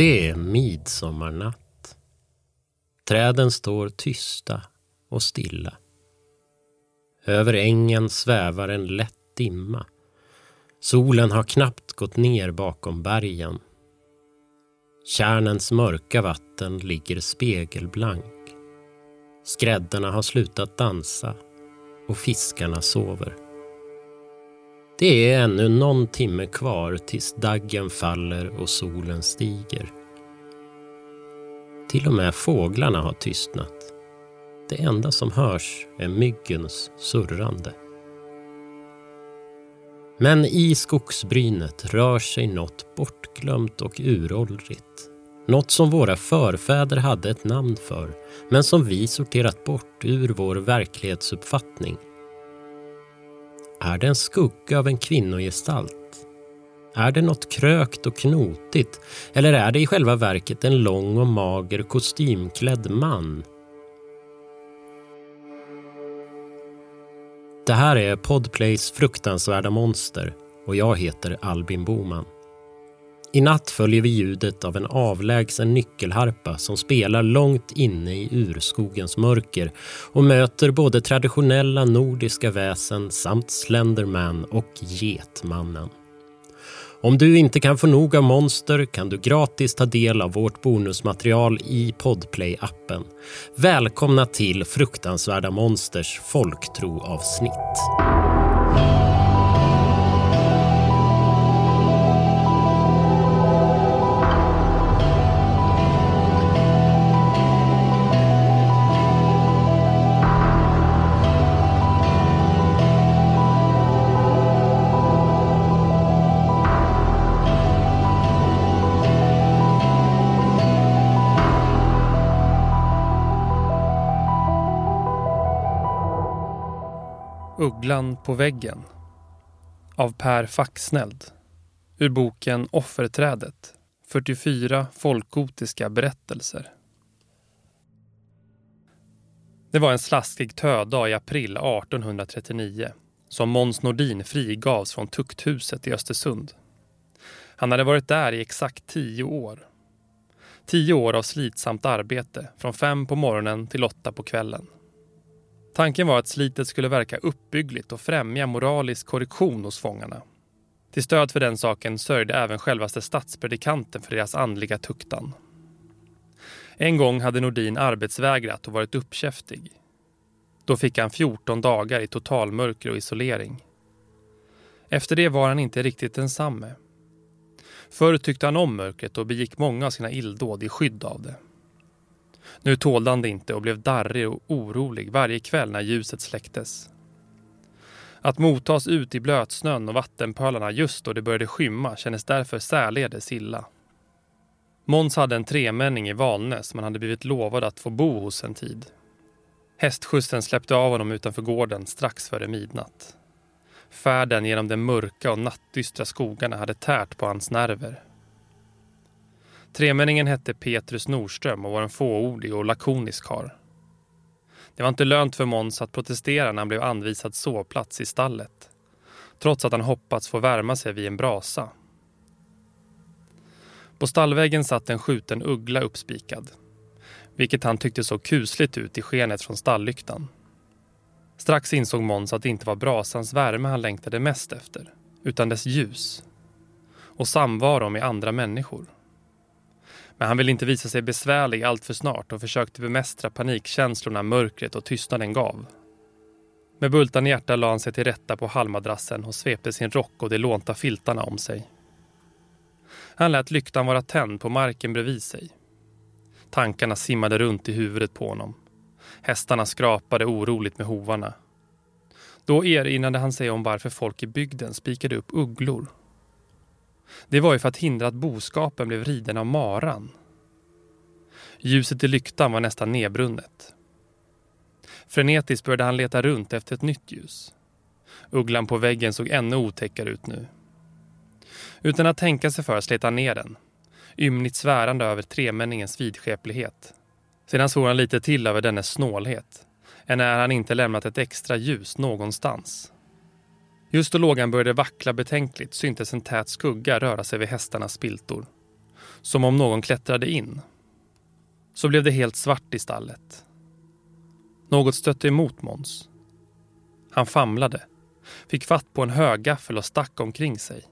Det är midsommarnatt. Träden står tysta och stilla. Över ängen svävar en lätt dimma. Solen har knappt gått ner bakom bergen. Kärnens mörka vatten ligger spegelblank. Skräddarna har slutat dansa och fiskarna sover. Det är ännu någon timme kvar tills daggen faller och solen stiger. Till och med fåglarna har tystnat. Det enda som hörs är myggens surrande. Men i skogsbrynet rör sig något bortglömt och uråldrigt. Något som våra förfäder hade ett namn för, men som vi sorterat bort ur vår verklighetsuppfattning. Är det en skugga av en kvinnogestalt? Är det något krökt och knotigt? Eller är det i själva verket en lång och mager kostymklädd man? Det här är Podplays fruktansvärda monster och jag heter Albin Boman. I natt följer vi ljudet av en avlägsen nyckelharpa som spelar långt inne i urskogens mörker och möter både traditionella nordiska väsen samt Slenderman och Getmannen. Om du inte kan få nog av monster kan du gratis ta del av vårt bonusmaterial i Podplay-appen. Välkomna till Fruktansvärda Monsters folktroavsnitt. Ugglan på väggen av Per Faxneld ur boken Offerträdet 44 folkgotiska berättelser. Det var en slaskig tödag i april 1839 som Måns Nordin frigavs från tukthuset i Östersund. Han hade varit där i exakt tio år. Tio år av slitsamt arbete från fem på morgonen till åtta på kvällen. Tanken var att slitet skulle verka uppbyggligt och främja moralisk korrektion hos fångarna. Till stöd för den saken sörjde även självaste statspredikanten för deras andliga tuktan. En gång hade Nordin arbetsvägrat och varit uppkäftig. Då fick han 14 dagar i totalmörker och isolering. Efter det var han inte riktigt densamme. Förr tyckte han om mörkret och begick många av sina illdåd i skydd av det. Nu tålde han det inte och blev darrig och orolig varje kväll när ljuset släcktes. Att mottas ut i blötsnön och vattenpölarna just då det började skymma kändes därför särledes illa. Måns hade en tremänning i Valnäs som han hade blivit lovad att få bo hos en tid. Hästskjutsen släppte av honom utanför gården strax före midnatt. Färden genom de mörka och nattdystra skogarna hade tärt på hans nerver. Tremänningen hette Petrus Norström och var en fåordig och lakonisk karl. Det var inte lönt för Måns att protestera när han blev anvisad sovplats i stallet. Trots att han hoppats få värma sig vid en brasa. På stallväggen satt en skjuten uggla uppspikad. Vilket han tyckte såg kusligt ut i skenet från stalllyktan. Strax insåg Måns att det inte var brasans värme han längtade mest efter, utan dess ljus. Och samvaro med andra människor. Men han ville inte visa sig besvärlig allt för snart och försökte bemästra panikkänslorna mörkret och tystnaden gav. Med bultan i hjärta la han sig till rätta på halmmadrassen och svepte sin rock och de lånta filtarna om sig. Han lät lyktan vara tänd på marken bredvid sig. Tankarna simmade runt i huvudet på honom. Hästarna skrapade oroligt med hovarna. Då erinrade han sig om varför folk i bygden spikade upp ugglor det var ju för att hindra att boskapen blev riden av maran. Ljuset i lyktan var nästan nedbrunnet. Frenetiskt började han leta runt efter ett nytt ljus. Ugglan på väggen såg ännu otäckare ut nu. Utan att tänka sig för slet han ner den. Ymnigt svärande över tremänningens vidskeplighet. Sedan såg han lite till över dennes snålhet. Än när han inte lämnat ett extra ljus någonstans. Just då lågan började vackla betänkligt syntes en tät skugga röra sig vid hästarnas spiltor. som om någon klättrade in. Så blev det helt svart i stallet. Något stötte emot Måns. Han famlade, fick fatt på en högaffel och stack omkring sig.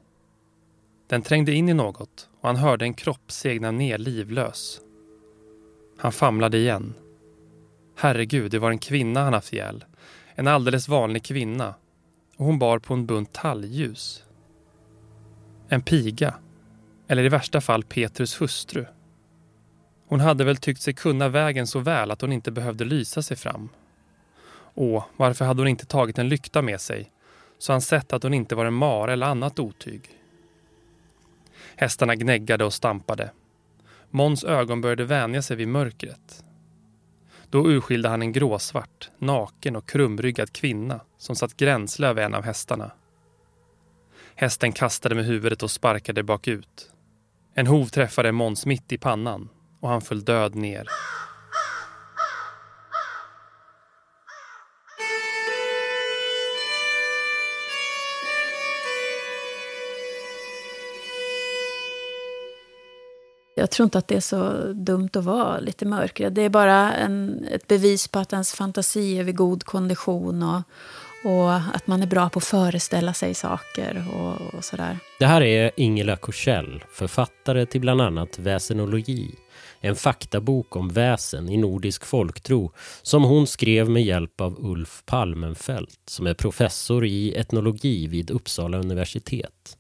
Den trängde in i något och han hörde en kropp segna ner livlös. Han famlade igen. Herregud, det var en kvinna han haft ihjäl. En alldeles vanlig kvinna. Och hon bar på en bunt talgljus. En piga. Eller i värsta fall Petrus hustru. Hon hade väl tyckt sig kunna vägen så väl att hon inte behövde lysa sig fram. Åh, varför hade hon inte tagit en lykta med sig så han sett att hon inte var en mar eller annat otyg. Hästarna gnäggade och stampade. Måns ögon började vänja sig vid mörkret. Då urskilde han en gråsvart, naken och krumryggad kvinna som satt gränsle över en av hästarna. Hästen kastade med huvudet och sparkade bakut. En hov träffade Måns mitt i pannan och han föll död ner. Jag tror inte att det är så dumt att vara lite mörkrädd. Det är bara en, ett bevis på att ens fantasi är vid god kondition och, och att man är bra på att föreställa sig saker och, och sådär. Det här är Ingela Korsell, författare till bland annat Väsenologi. En faktabok om väsen i nordisk folktro som hon skrev med hjälp av Ulf Palmenfelt som är professor i etnologi vid Uppsala universitet.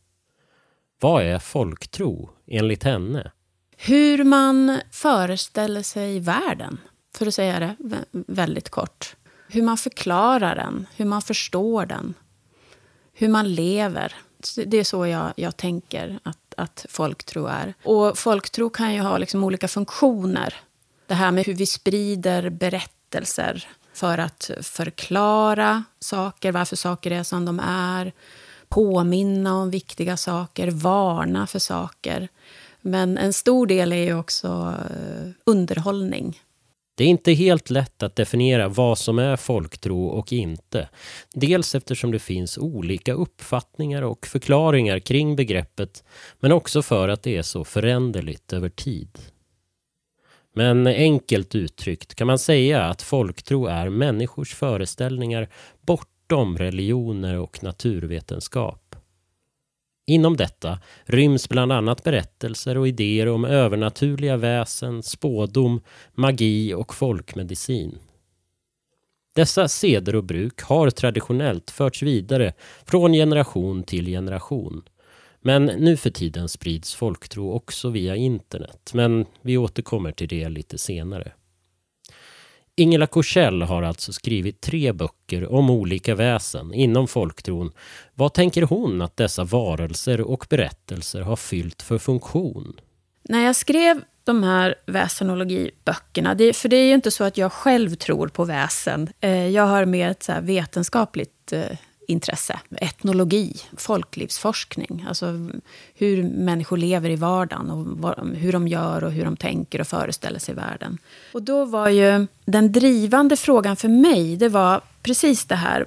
Vad är folktro enligt henne? Hur man föreställer sig världen, för att säga det väldigt kort. Hur man förklarar den, hur man förstår den. Hur man lever. Det är så jag, jag tänker att, att folktro är. Och folktro kan ju ha liksom olika funktioner. Det här med hur vi sprider berättelser för att förklara saker, varför saker är som de är. Påminna om viktiga saker, varna för saker. Men en stor del är ju också eh, underhållning. Det är inte helt lätt att definiera vad som är folktro och inte. Dels eftersom det finns olika uppfattningar och förklaringar kring begreppet, men också för att det är så föränderligt över tid. Men enkelt uttryckt kan man säga att folktro är människors föreställningar bortom religioner och naturvetenskap. Inom detta ryms bland annat berättelser och idéer om övernaturliga väsen, spådom, magi och folkmedicin. Dessa seder och bruk har traditionellt förts vidare från generation till generation. Men nu för tiden sprids folktro också via internet, men vi återkommer till det lite senare. Ingela Korsell har alltså skrivit tre böcker om olika väsen inom folktron. Vad tänker hon att dessa varelser och berättelser har fyllt för funktion? När jag skrev de här väsenologiböckerna, det, för det är ju inte så att jag själv tror på väsen. Eh, jag har mer ett så vetenskapligt eh, intresse. Etnologi, folklivsforskning. Alltså hur människor lever i vardagen och hur de gör och hur de tänker och föreställer sig världen. Och då var ju den drivande frågan för mig, det var precis det här.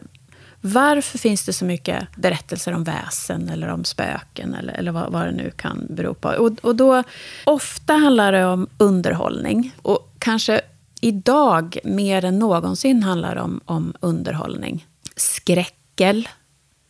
Varför finns det så mycket berättelser om väsen eller om spöken eller, eller vad, vad det nu kan bero på? Och, och då, ofta handlar det om underhållning. Och kanske idag mer än någonsin handlar det om, om underhållning. Skräck äckel,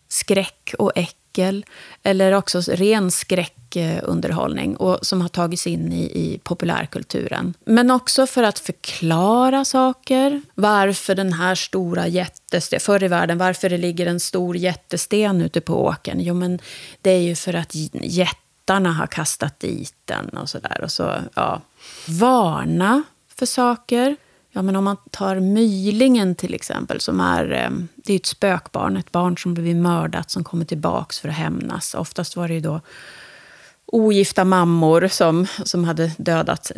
skräck och äckel. Eller också ren skräckunderhållning och som har tagits in i, i populärkulturen. Men också för att förklara saker. Varför den här stora jättestenen, förr i världen, varför det ligger en stor jättesten ute på åkern. Jo, men det är ju för att jättarna har kastat dit den och sådär. Och så, ja. Varna för saker. Ja, men om man tar mylingen till exempel, som är, eh, det är ett spökbarn, ett barn som blivit mördat som kommer tillbaks för att hämnas. Oftast var det ju då ogifta mammor som, som hade dödat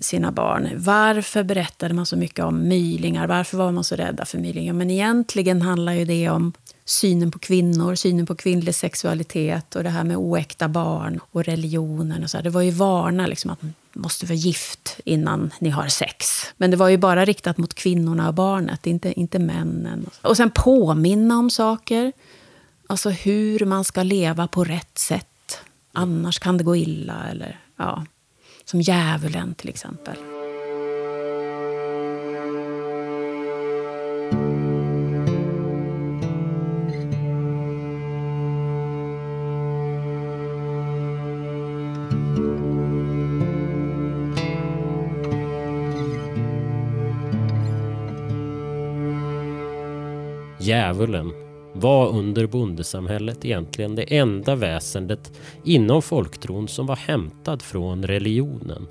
sina barn. Varför berättade man så mycket om mylingar? Varför var man så rädda för mylingar? Men egentligen handlar ju det om synen på kvinnor, synen på kvinnlig sexualitet och det här med oäkta barn och religionen. Och så. Det var ju varna liksom, att man måste vara gift innan ni har sex. Men det var ju bara riktat mot kvinnorna och barnet, inte, inte männen. Och sen påminna om saker. Alltså hur man ska leva på rätt sätt. Annars kan det gå illa. Eller, ja, som djävulen till exempel. Djävulen var under bondesamhället egentligen det enda väsendet inom folktron som var hämtad från religionen.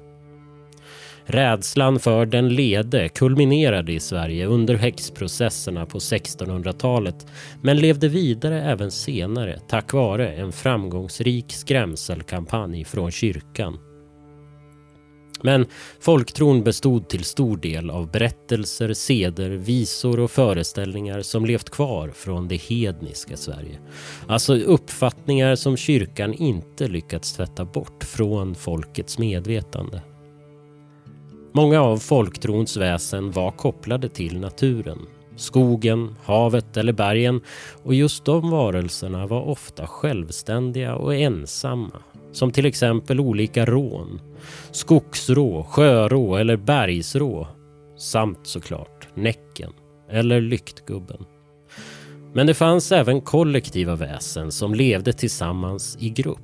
Rädslan för den lede kulminerade i Sverige under häxprocesserna på 1600-talet men levde vidare även senare tack vare en framgångsrik skrämselkampanj från kyrkan. Men folktron bestod till stor del av berättelser, seder, visor och föreställningar som levt kvar från det hedniska Sverige. Alltså uppfattningar som kyrkan inte lyckats tvätta bort från folkets medvetande. Många av folktrons väsen var kopplade till naturen. Skogen, havet eller bergen och just de varelserna var ofta självständiga och ensamma som till exempel olika rån, skogsrå, sjörå eller bergsrå samt såklart Näcken eller Lyktgubben. Men det fanns även kollektiva väsen som levde tillsammans i grupp.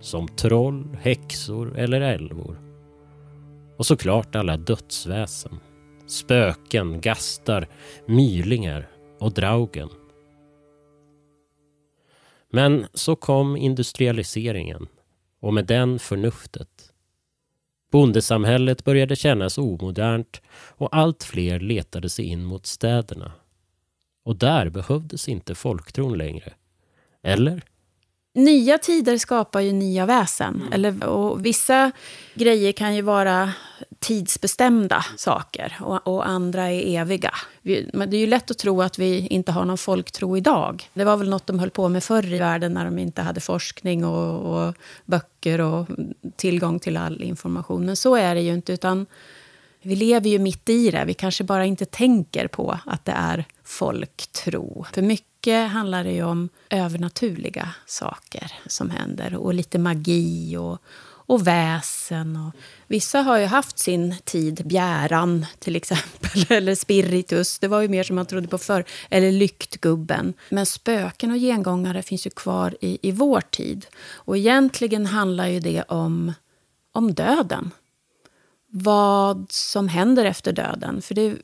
Som troll, häxor eller älvor. Och såklart alla dödsväsen. Spöken, gastar, mylingar och draugen. Men så kom industrialiseringen och med den förnuftet. Bondesamhället började kännas omodernt och allt fler letade sig in mot städerna. Och där behövdes inte folktron längre. Eller? Nya tider skapar ju nya väsen. Mm. Eller, och vissa grejer kan ju vara tidsbestämda saker och, och, andra är eviga. Vi, men det är ju lätt att tro att vi inte har någon folktro idag. Det var väl något de höll på med förr i världen när de inte hade forskning och, och böcker och tillgång till all information. Men så är det ju inte. utan vi lever ju mitt i det. Vi kanske bara inte tänker på att det är folktro. För mycket mycket handlar det ju om övernaturliga saker som händer. Och lite magi och, och väsen. Och vissa har ju haft sin tid, bjäran till exempel, eller spiritus. Det var ju mer som man trodde på förr. Eller lyktgubben. Men spöken och gengångare finns ju kvar i, i vår tid. Och egentligen handlar ju det om, om döden vad som händer efter döden. För det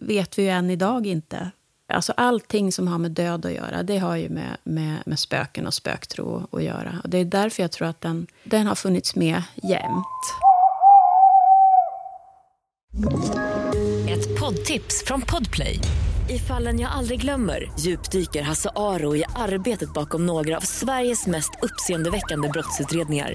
vet vi ju än idag inte. Alltså allting som har med död att göra, det har ju med, med, med spöken och spöktro att göra. Och det är därför jag tror att den, den har funnits med jämt. Ett poddtips från Podplay. I fallen jag aldrig glömmer djupdyker Hasse Aro i arbetet bakom några av Sveriges mest uppseendeväckande brottsutredningar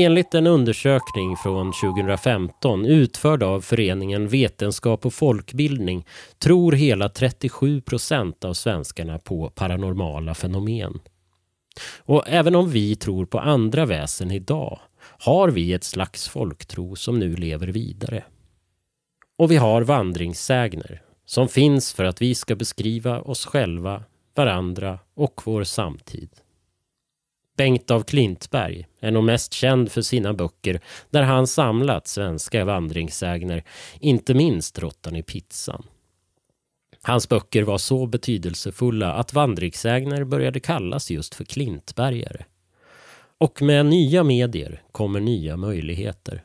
Enligt en undersökning från 2015 utförd av föreningen Vetenskap och folkbildning tror hela 37 procent av svenskarna på paranormala fenomen. Och även om vi tror på andra väsen idag har vi ett slags folktro som nu lever vidare. Och vi har vandringssägner som finns för att vi ska beskriva oss själva, varandra och vår samtid. Bengt av Klintberg är nog mest känd för sina böcker där han samlat svenska vandringssägner, inte minst Råttan i pizzan. Hans böcker var så betydelsefulla att vandringssägner började kallas just för klintbergare. Och med nya medier kommer nya möjligheter.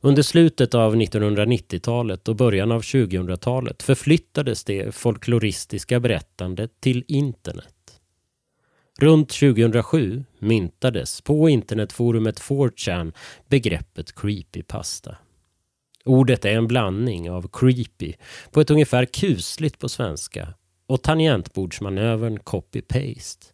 Under slutet av 1990-talet och början av 2000-talet förflyttades det folkloristiska berättandet till internet. Runt 2007 myntades på internetforumet 4chan begreppet creepypasta. Ordet är en blandning av creepy på ett ungefär kusligt på svenska och tangentbordsmanövern copy-paste.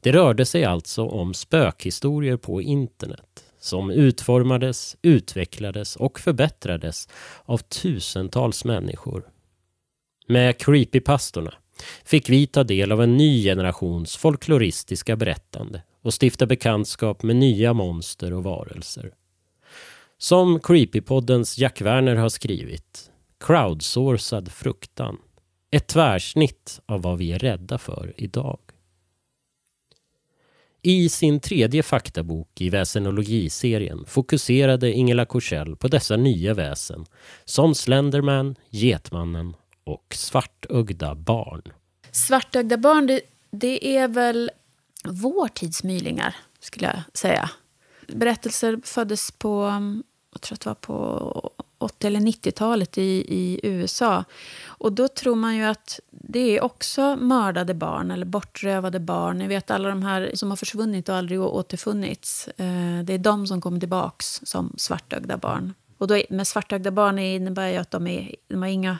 Det rörde sig alltså om spökhistorier på internet som utformades, utvecklades och förbättrades av tusentals människor. Med creepypastorna fick vi ta del av en ny generations folkloristiska berättande och stifta bekantskap med nya monster och varelser. Som Creepypoddens Jack Werner har skrivit, crowdsourcad fruktan. Ett tvärsnitt av vad vi är rädda för idag. I sin tredje faktabok i väsenologiserien fokuserade Ingela Korsell på dessa nya väsen som Slenderman, Getmannen och svartögda barn. Svartögda barn, det, det är väl vår tids mylingar, skulle jag säga. Berättelser föddes på, jag tror att det var på 80 eller 90-talet i, i USA. Och då tror man ju att det är också mördade barn eller bortrövade barn. Ni vet alla de här som har försvunnit och aldrig återfunnits. Eh, det är de som kommer tillbaks som svartögda barn. Och då, med svartögda barn innebär ju att de, är, de har inga,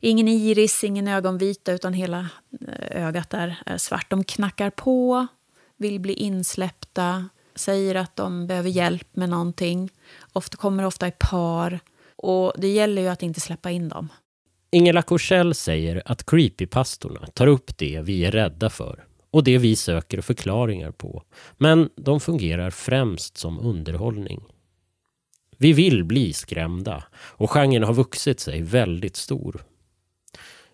ingen iris, ingen ögonvita utan hela eh, ögat är, är svart. De knackar på, vill bli insläppta, säger att de behöver hjälp med någonting. Ofta, kommer ofta i par. Och det gäller ju att inte släppa in dem. Ingela Korsell säger att creepypastorna tar upp det vi är rädda för och det vi söker förklaringar på. Men de fungerar främst som underhållning. Vi vill bli skrämda och genren har vuxit sig väldigt stor.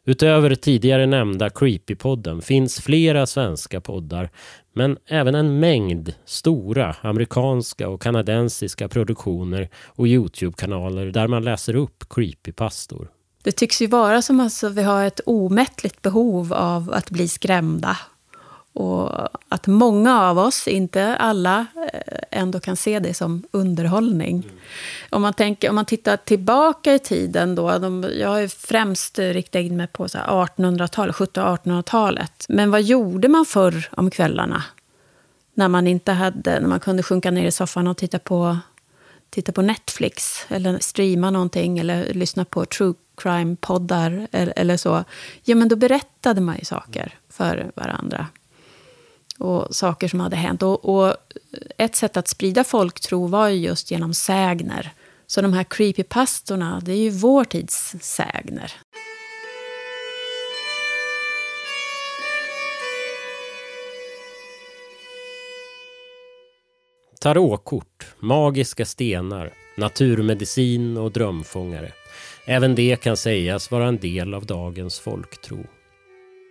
Utöver tidigare nämnda Creepypodden finns flera svenska poddar men även en mängd stora amerikanska och kanadensiska produktioner och Youtube-kanaler där man läser upp creepypastor. Det tycks ju vara som att vi har ett omättligt behov av att bli skrämda. Och att många av oss, inte alla, eh, ändå kan se det som underhållning. Mm. Om, man tänker, om man tittar tillbaka i tiden, då, de, jag har främst riktat in mig på 1800-talet, 1700-1800-talet. Men vad gjorde man förr om kvällarna? När man, inte hade, när man kunde sjunka ner i soffan och titta på, titta på Netflix, eller streama någonting, eller lyssna på true crime-poddar eller, eller så. Ja, men då berättade man ju saker för varandra och saker som hade hänt. Och, och, ett sätt att sprida folktro var ju just genom sägner. Så de här creepypastorna, det är ju vår tids sägner. Tarotkort, magiska stenar, naturmedicin och drömfångare. Även det kan sägas vara en del av dagens folktro.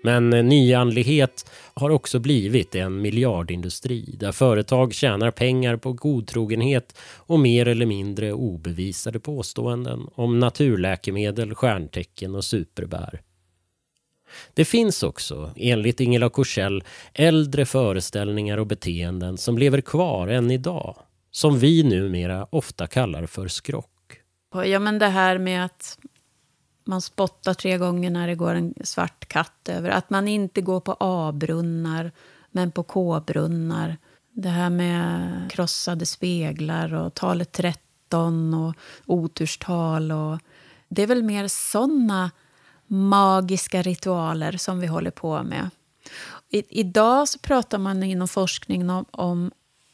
Men eh, nyandlighet har också blivit en miljardindustri där företag tjänar pengar på godtrogenhet och mer eller mindre obevisade påståenden om naturläkemedel, stjärntecken och superbär. Det finns också, enligt Ingela Korsell, äldre föreställningar och beteenden som lever kvar än idag. Som vi numera ofta kallar för skrock. Ja, men det här med att man spottar tre gånger när det går en svart katt över. Att man inte går på A-brunnar, men på K-brunnar. Det här med krossade speglar och talet 13 och oturstal. Och det är väl mer såna magiska ritualer som vi håller på med. I, idag så pratar man inom forskningen om, om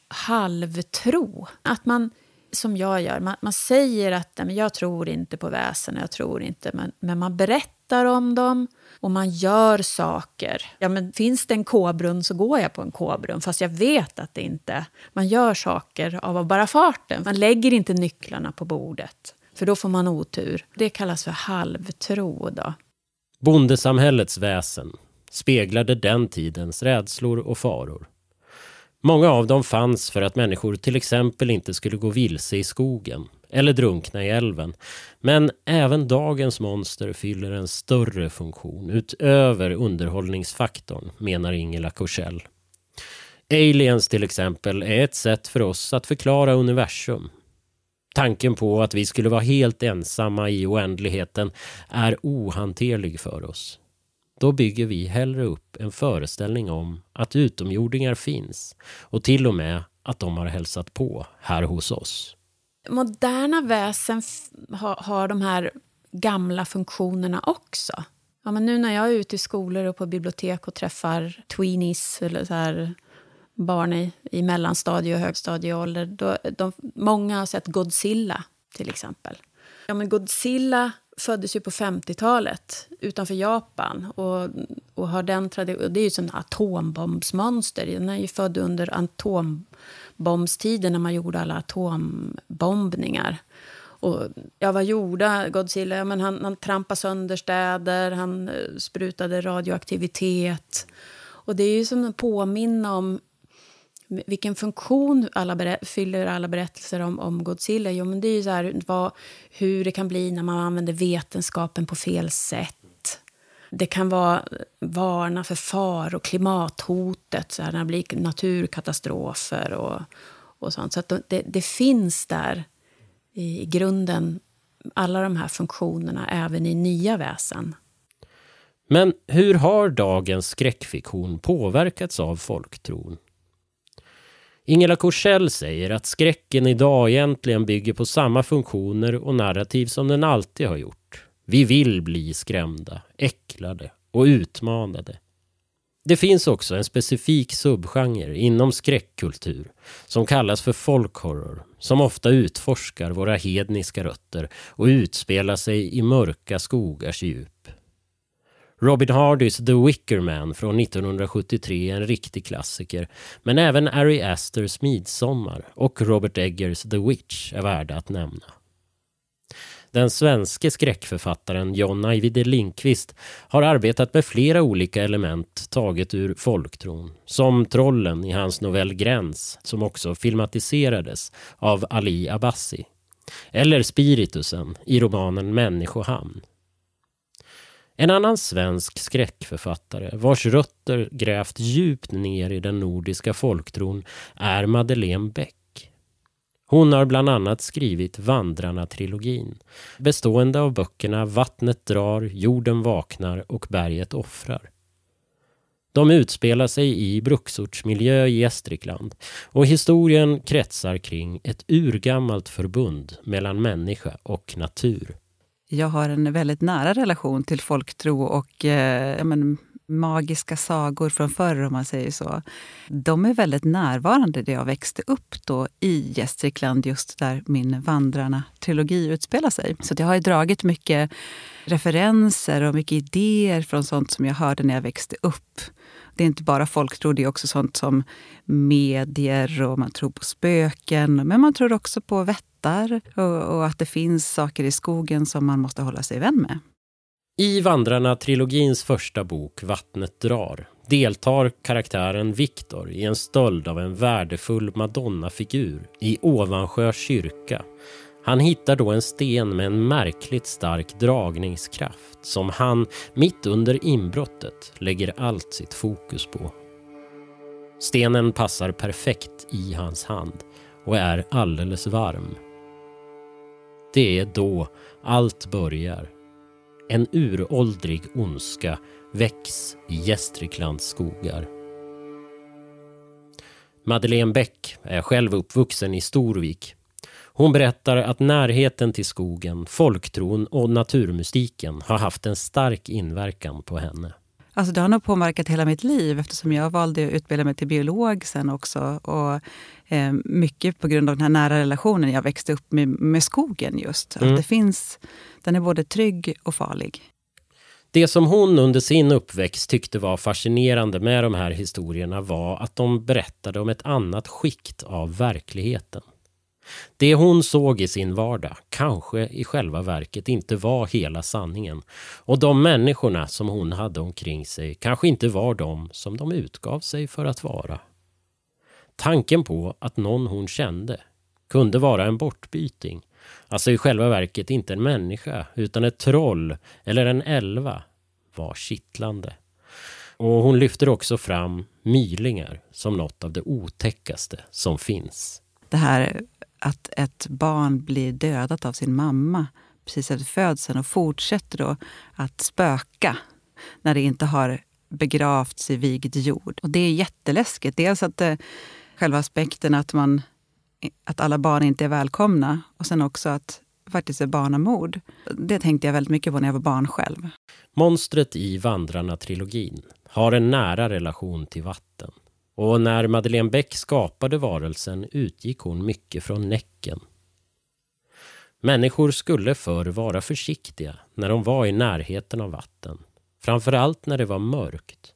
halvtro. Att man som jag gör. Man, man säger att men jag tror inte på väsen, jag tror inte, men, men man berättar om dem och man gör saker. Ja, men finns det en K-brunn så går jag på en K-brunn, fast jag vet att det inte... Man gör saker av bara farten. Man lägger inte nycklarna på bordet, för då får man otur. Det kallas för halvtro. Då. Bondesamhällets väsen speglade den tidens rädslor och faror. Många av dem fanns för att människor till exempel inte skulle gå vilse i skogen eller drunkna i älven. Men även dagens monster fyller en större funktion utöver underhållningsfaktorn, menar Ingela Korsell. Aliens till exempel är ett sätt för oss att förklara universum. Tanken på att vi skulle vara helt ensamma i oändligheten är ohanterlig för oss. Då bygger vi hellre upp en föreställning om att utomjordingar finns och till och med att de har hälsat på här hos oss. Moderna väsen har, har de här gamla funktionerna också. Ja, men nu när jag är ute i skolor och på bibliotek och träffar tweenies eller så här, barn i, i mellanstadie och högstadieålder. Då, de, många har sett Godzilla, till exempel. Ja, men Godzilla föddes ju på 50-talet utanför Japan. Och, och har den tradition, det är ju ett atombombsmonster. Den är ju född under atombombstiden när man gjorde alla atombombningar. Och, ja, vad gjorde Godzilla? Ja, men han, han trampade sönder städer, han eh, sprutade radioaktivitet. Och det är ju som en påminna om vilken funktion alla fyller alla berättelser om, om Godzilla? Jo, men det är ju så här, vad, hur det kan bli när man använder vetenskapen på fel sätt. Det kan vara varna för far och klimathotet, så här, när det blir naturkatastrofer och, och sånt. Så det, det finns där i grunden, alla de här funktionerna, även i nya väsen. Men hur har dagens skräckfiktion påverkats av folktron? Ingela Korsell säger att skräcken idag egentligen bygger på samma funktioner och narrativ som den alltid har gjort. Vi vill bli skrämda, äcklade och utmanade. Det finns också en specifik subgenre inom skräckkultur som kallas för folkhorror som ofta utforskar våra hedniska rötter och utspelar sig i mörka skogars djup. Robin Hardys The Wicker Man från 1973 är en riktig klassiker. Men även Ari Asters Midsommar och Robert Eggers The Witch är värda att nämna. Den svenske skräckförfattaren John Ajvide Lindqvist har arbetat med flera olika element taget ur folktron. Som trollen i hans novell Gräns som också filmatiserades av Ali Abbasi. Eller spiritusen i romanen Människohamn en annan svensk skräckförfattare vars rötter grävt djupt ner i den nordiska folktron är Madeleine Beck. Hon har bland annat skrivit Vandrarna-trilogin bestående av böckerna Vattnet drar, Jorden vaknar och Berget offrar. De utspelar sig i bruksortsmiljö i Gästrikland och historien kretsar kring ett urgammalt förbund mellan människa och natur jag har en väldigt nära relation till folktro och eh, men, magiska sagor från förr, om man säger så. De är väldigt närvarande där jag växte upp då i Gästrikland, just där min Vandrarna-trilogi utspelar sig. Så jag har dragit mycket referenser och mycket idéer från sånt som jag hörde när jag växte upp. Det är inte bara folktro, det är också sånt som medier och man tror på spöken. Men man tror också på vättar och, och att det finns saker i skogen som man måste hålla sig vän med. I Vandrarna-trilogins första bok Vattnet drar deltar karaktären Viktor i en stöld av en värdefull madonnafigur i Ovansjö kyrka. Han hittar då en sten med en märkligt stark dragningskraft som han mitt under inbrottet lägger allt sitt fokus på. Stenen passar perfekt i hans hand och är alldeles varm det är då allt börjar. En uråldrig ondska väcks i Gästriklands skogar. Madeleine Bäck är själv uppvuxen i Storvik. Hon berättar att närheten till skogen, folktron och naturmusiken har haft en stark inverkan på henne. Alltså det har nog påverkat hela mitt liv eftersom jag valde att utbilda mig till biolog sen också. Och, eh, mycket på grund av den här nära relationen jag växte upp med, med skogen just. Mm. Att det finns, den är både trygg och farlig. Det som hon under sin uppväxt tyckte var fascinerande med de här historierna var att de berättade om ett annat skikt av verkligheten. Det hon såg i sin vardag kanske i själva verket inte var hela sanningen. Och de människorna som hon hade omkring sig kanske inte var de som de utgav sig för att vara. Tanken på att någon hon kände kunde vara en bortbyting. Alltså i själva verket inte en människa utan ett troll eller en elva var kittlande. Och hon lyfter också fram mylingar som något av det otäckaste som finns. Det här att ett barn blir dödat av sin mamma precis efter födseln och fortsätter då att spöka när det inte har begravts i vigd jord. Och det är jätteläskigt. Dels att eh, själva aspekten att, man, att alla barn inte är välkomna och sen också att faktiskt är barnamord. Det tänkte jag väldigt mycket på när jag var barn själv. Monstret i Vandrarna-trilogin har en nära relation till vatten. Och när Madeleine Beck skapade varelsen utgick hon mycket från Näcken. Människor skulle förr vara försiktiga när de var i närheten av vatten. Framförallt när det var mörkt.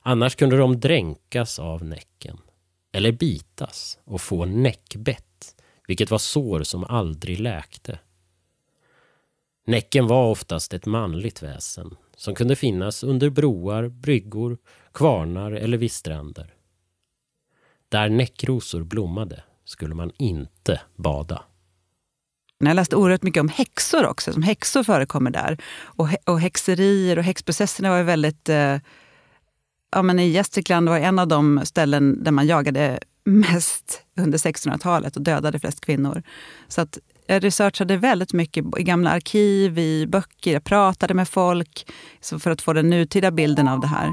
Annars kunde de dränkas av näcken. Eller bitas och få näckbett, vilket var sår som aldrig läkte. Näcken var oftast ett manligt väsen som kunde finnas under broar, bryggor, kvarnar eller vid stränder. Där näckrosor blommade skulle man inte bada. Jag läste oerhört mycket om häxor också, som häxor förekommer där. Och, och häxerier och häxprocesserna var väldigt... Eh, ja, men I Gästrikland var en av de ställen där man jagade mest under 1600-talet och dödade flest kvinnor. Så att jag researchade väldigt mycket i gamla arkiv, i böcker, jag pratade med folk för att få den nutida bilden av det här.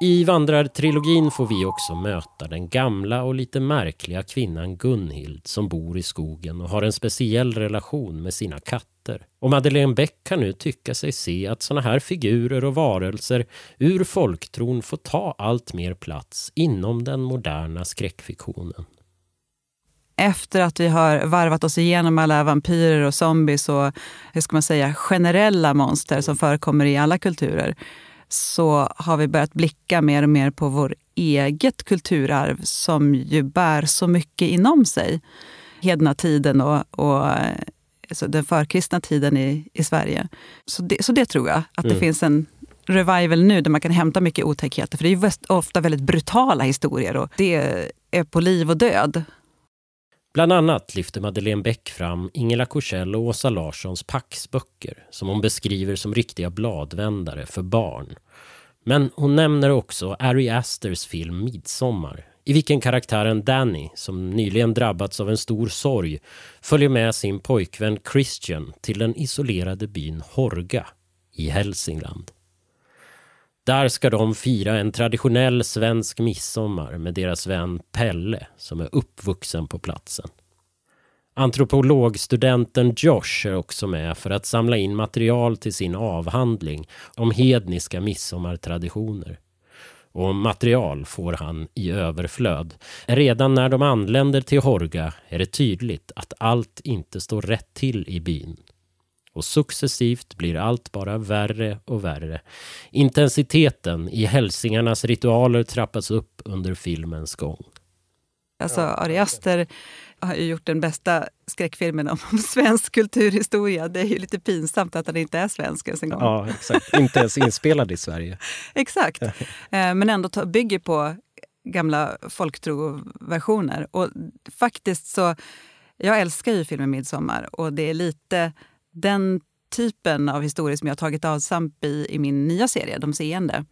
I vandrartrilogin får vi också möta den gamla och lite märkliga kvinnan Gunhild som bor i skogen och har en speciell relation med sina katter. Och Madeleine Beck kan nu tycka sig se att sådana här figurer och varelser ur folktron får ta allt mer plats inom den moderna skräckfiktionen. Efter att vi har varvat oss igenom alla vampyrer och zombies och hur ska man säga, generella monster som förekommer i alla kulturer så har vi börjat blicka mer och mer på vår eget kulturarv som ju bär så mycket inom sig. Hedna tiden och, och alltså den förkristna tiden i, i Sverige. Så det, så det tror jag, att det Mm. finns en revival nu där man kan hämta mycket otäckheter. För det är ju ofta väldigt brutala historier och det är på liv och död. Bland annat lyfter Madeleine Beck fram Ingela Korsell och Åsa Larssons Paxböcker som hon beskriver som riktiga bladvändare för barn. Men hon nämner också Ari Asters film Midsommar i vilken karaktären Danny, som nyligen drabbats av en stor sorg, följer med sin pojkvän Christian till den isolerade byn Horga i Hälsingland. Där ska de fira en traditionell svensk midsommar med deras vän Pelle som är uppvuxen på platsen. Antropologstudenten Josh är också med för att samla in material till sin avhandling om hedniska midsommartraditioner. Och material får han i överflöd. Redan när de anländer till Horga är det tydligt att allt inte står rätt till i byn. Och successivt blir allt bara värre och värre. Intensiteten i hälsingarnas ritualer trappas upp under filmens gång. Alltså, Ari Aster har ju gjort den bästa skräckfilmen om svensk kulturhistoria. Det är ju lite pinsamt att han inte är svensk ens en gång. Ja, exakt. Inte ens inspelad i Sverige. Exakt. Eh, Men ändå ta- bygger på gamla folktroversioner. Och faktiskt så... Jag älskar ju filmen Midsommar och det är lite den typen av historia som jag har tagit avstamp i i min nya serie, De seende.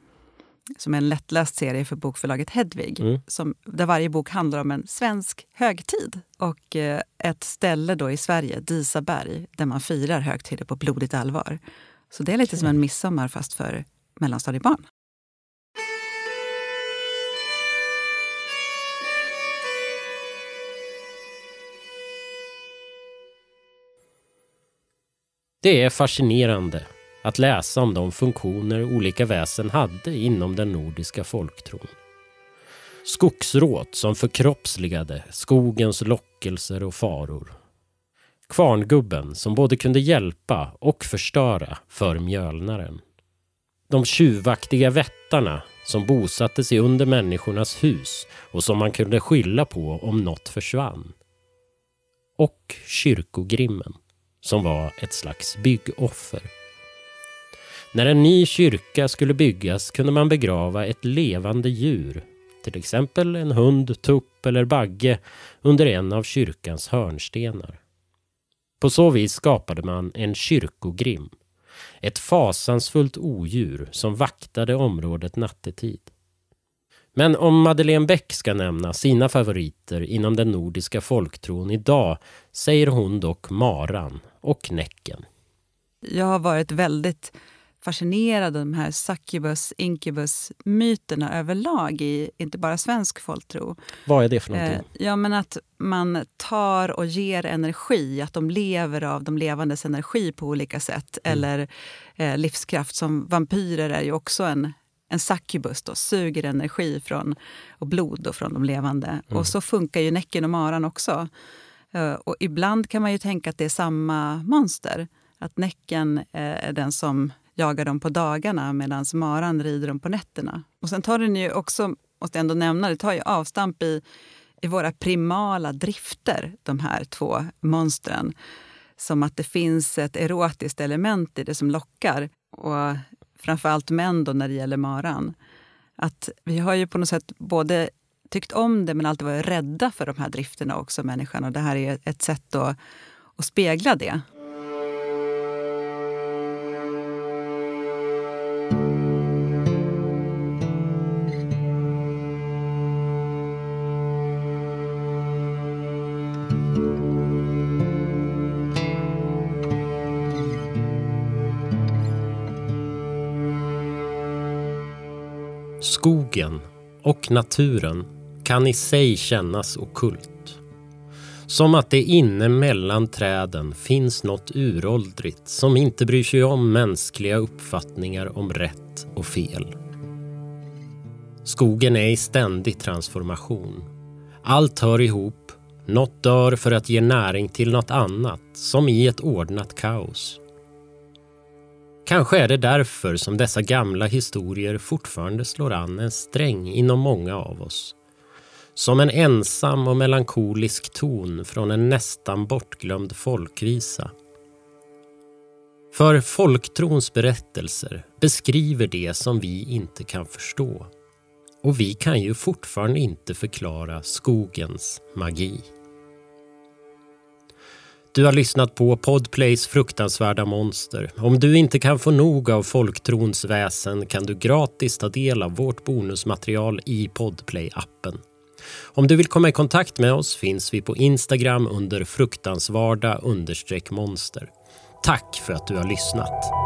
Som är en lättläst serie för bokförlaget Hedvig. Mm. Som, där varje bok handlar om en svensk högtid. Och eh, ett ställe då i Sverige, Disaberg, där man firar högtider på blodigt allvar. Så det är lite som en midsommar fast för mellanstadiebarn. Det är fascinerande att läsa om de funktioner olika väsen hade inom den nordiska folktron. Skogsråt som förkroppsligade skogens lockelser och faror. Kvarngubben som både kunde hjälpa och förstöra för mjölnaren. De tjuvaktiga vättarna som bosatte sig under människornas hus och som man kunde skylla på om något försvann. Och kyrkogrimmen som var ett slags byggoffer. När en ny kyrka skulle byggas kunde man begrava ett levande djur, till exempel en hund, tupp eller bagge, under en av kyrkans hörnstenar. På så vis skapade man en kyrkogrim, ett fasansfullt odjur som vaktade området nattetid. Men om Madeleine Bäck ska nämna sina favoriter inom den nordiska folktron idag säger hon dock maran och Näcken. Jag har varit väldigt fascinerad av de här succubus, incubus myterna överlag i inte bara svensk folktro. Vad är det för någonting? Eh, ja, men att man tar och ger energi, att de lever av de levandes energi på olika sätt. Mm. Eller eh, livskraft. Som vampyrer är ju också en, en succubus, då, suger energi från, och blod då, från de levande. Mm. Och så funkar ju Näcken och Maran också. Uh, och ibland kan man ju tänka att det är samma monster. Att Näcken uh, är den som jagar dem på dagarna medan maran rider dem på nätterna. Och sen tar den ju också, måste jag ändå nämna, det tar ju avstamp i, i våra primala drifter, de här två monstren. Som att det finns ett erotiskt element i det som lockar. Och framförallt män då när det gäller maran. Att vi har ju på något sätt både tyckt om det men alltid varit rädda för de här drifterna också, människan. Och det här är ett sätt då att spegla det. Och naturen kan i sig kännas okult. Som att det inne mellan träden finns något uråldrigt som inte bryr sig om mänskliga uppfattningar om rätt och fel. Skogen är i ständig transformation. Allt hör ihop, något dör för att ge näring till något annat, som i ett ordnat kaos. Kanske är det därför som dessa gamla historier fortfarande slår an en sträng inom många av oss. Som en ensam och melankolisk ton från en nästan bortglömd folkvisa. För folktrons berättelser beskriver det som vi inte kan förstå. Och vi kan ju fortfarande inte förklara skogens magi. Du har lyssnat på Podplays fruktansvärda monster. Om du inte kan få nog av folktrons väsen kan du gratis ta del av vårt bonusmaterial i Podplay-appen. Om du vill komma i kontakt med oss finns vi på Instagram under fruktansvarda monster. Tack för att du har lyssnat.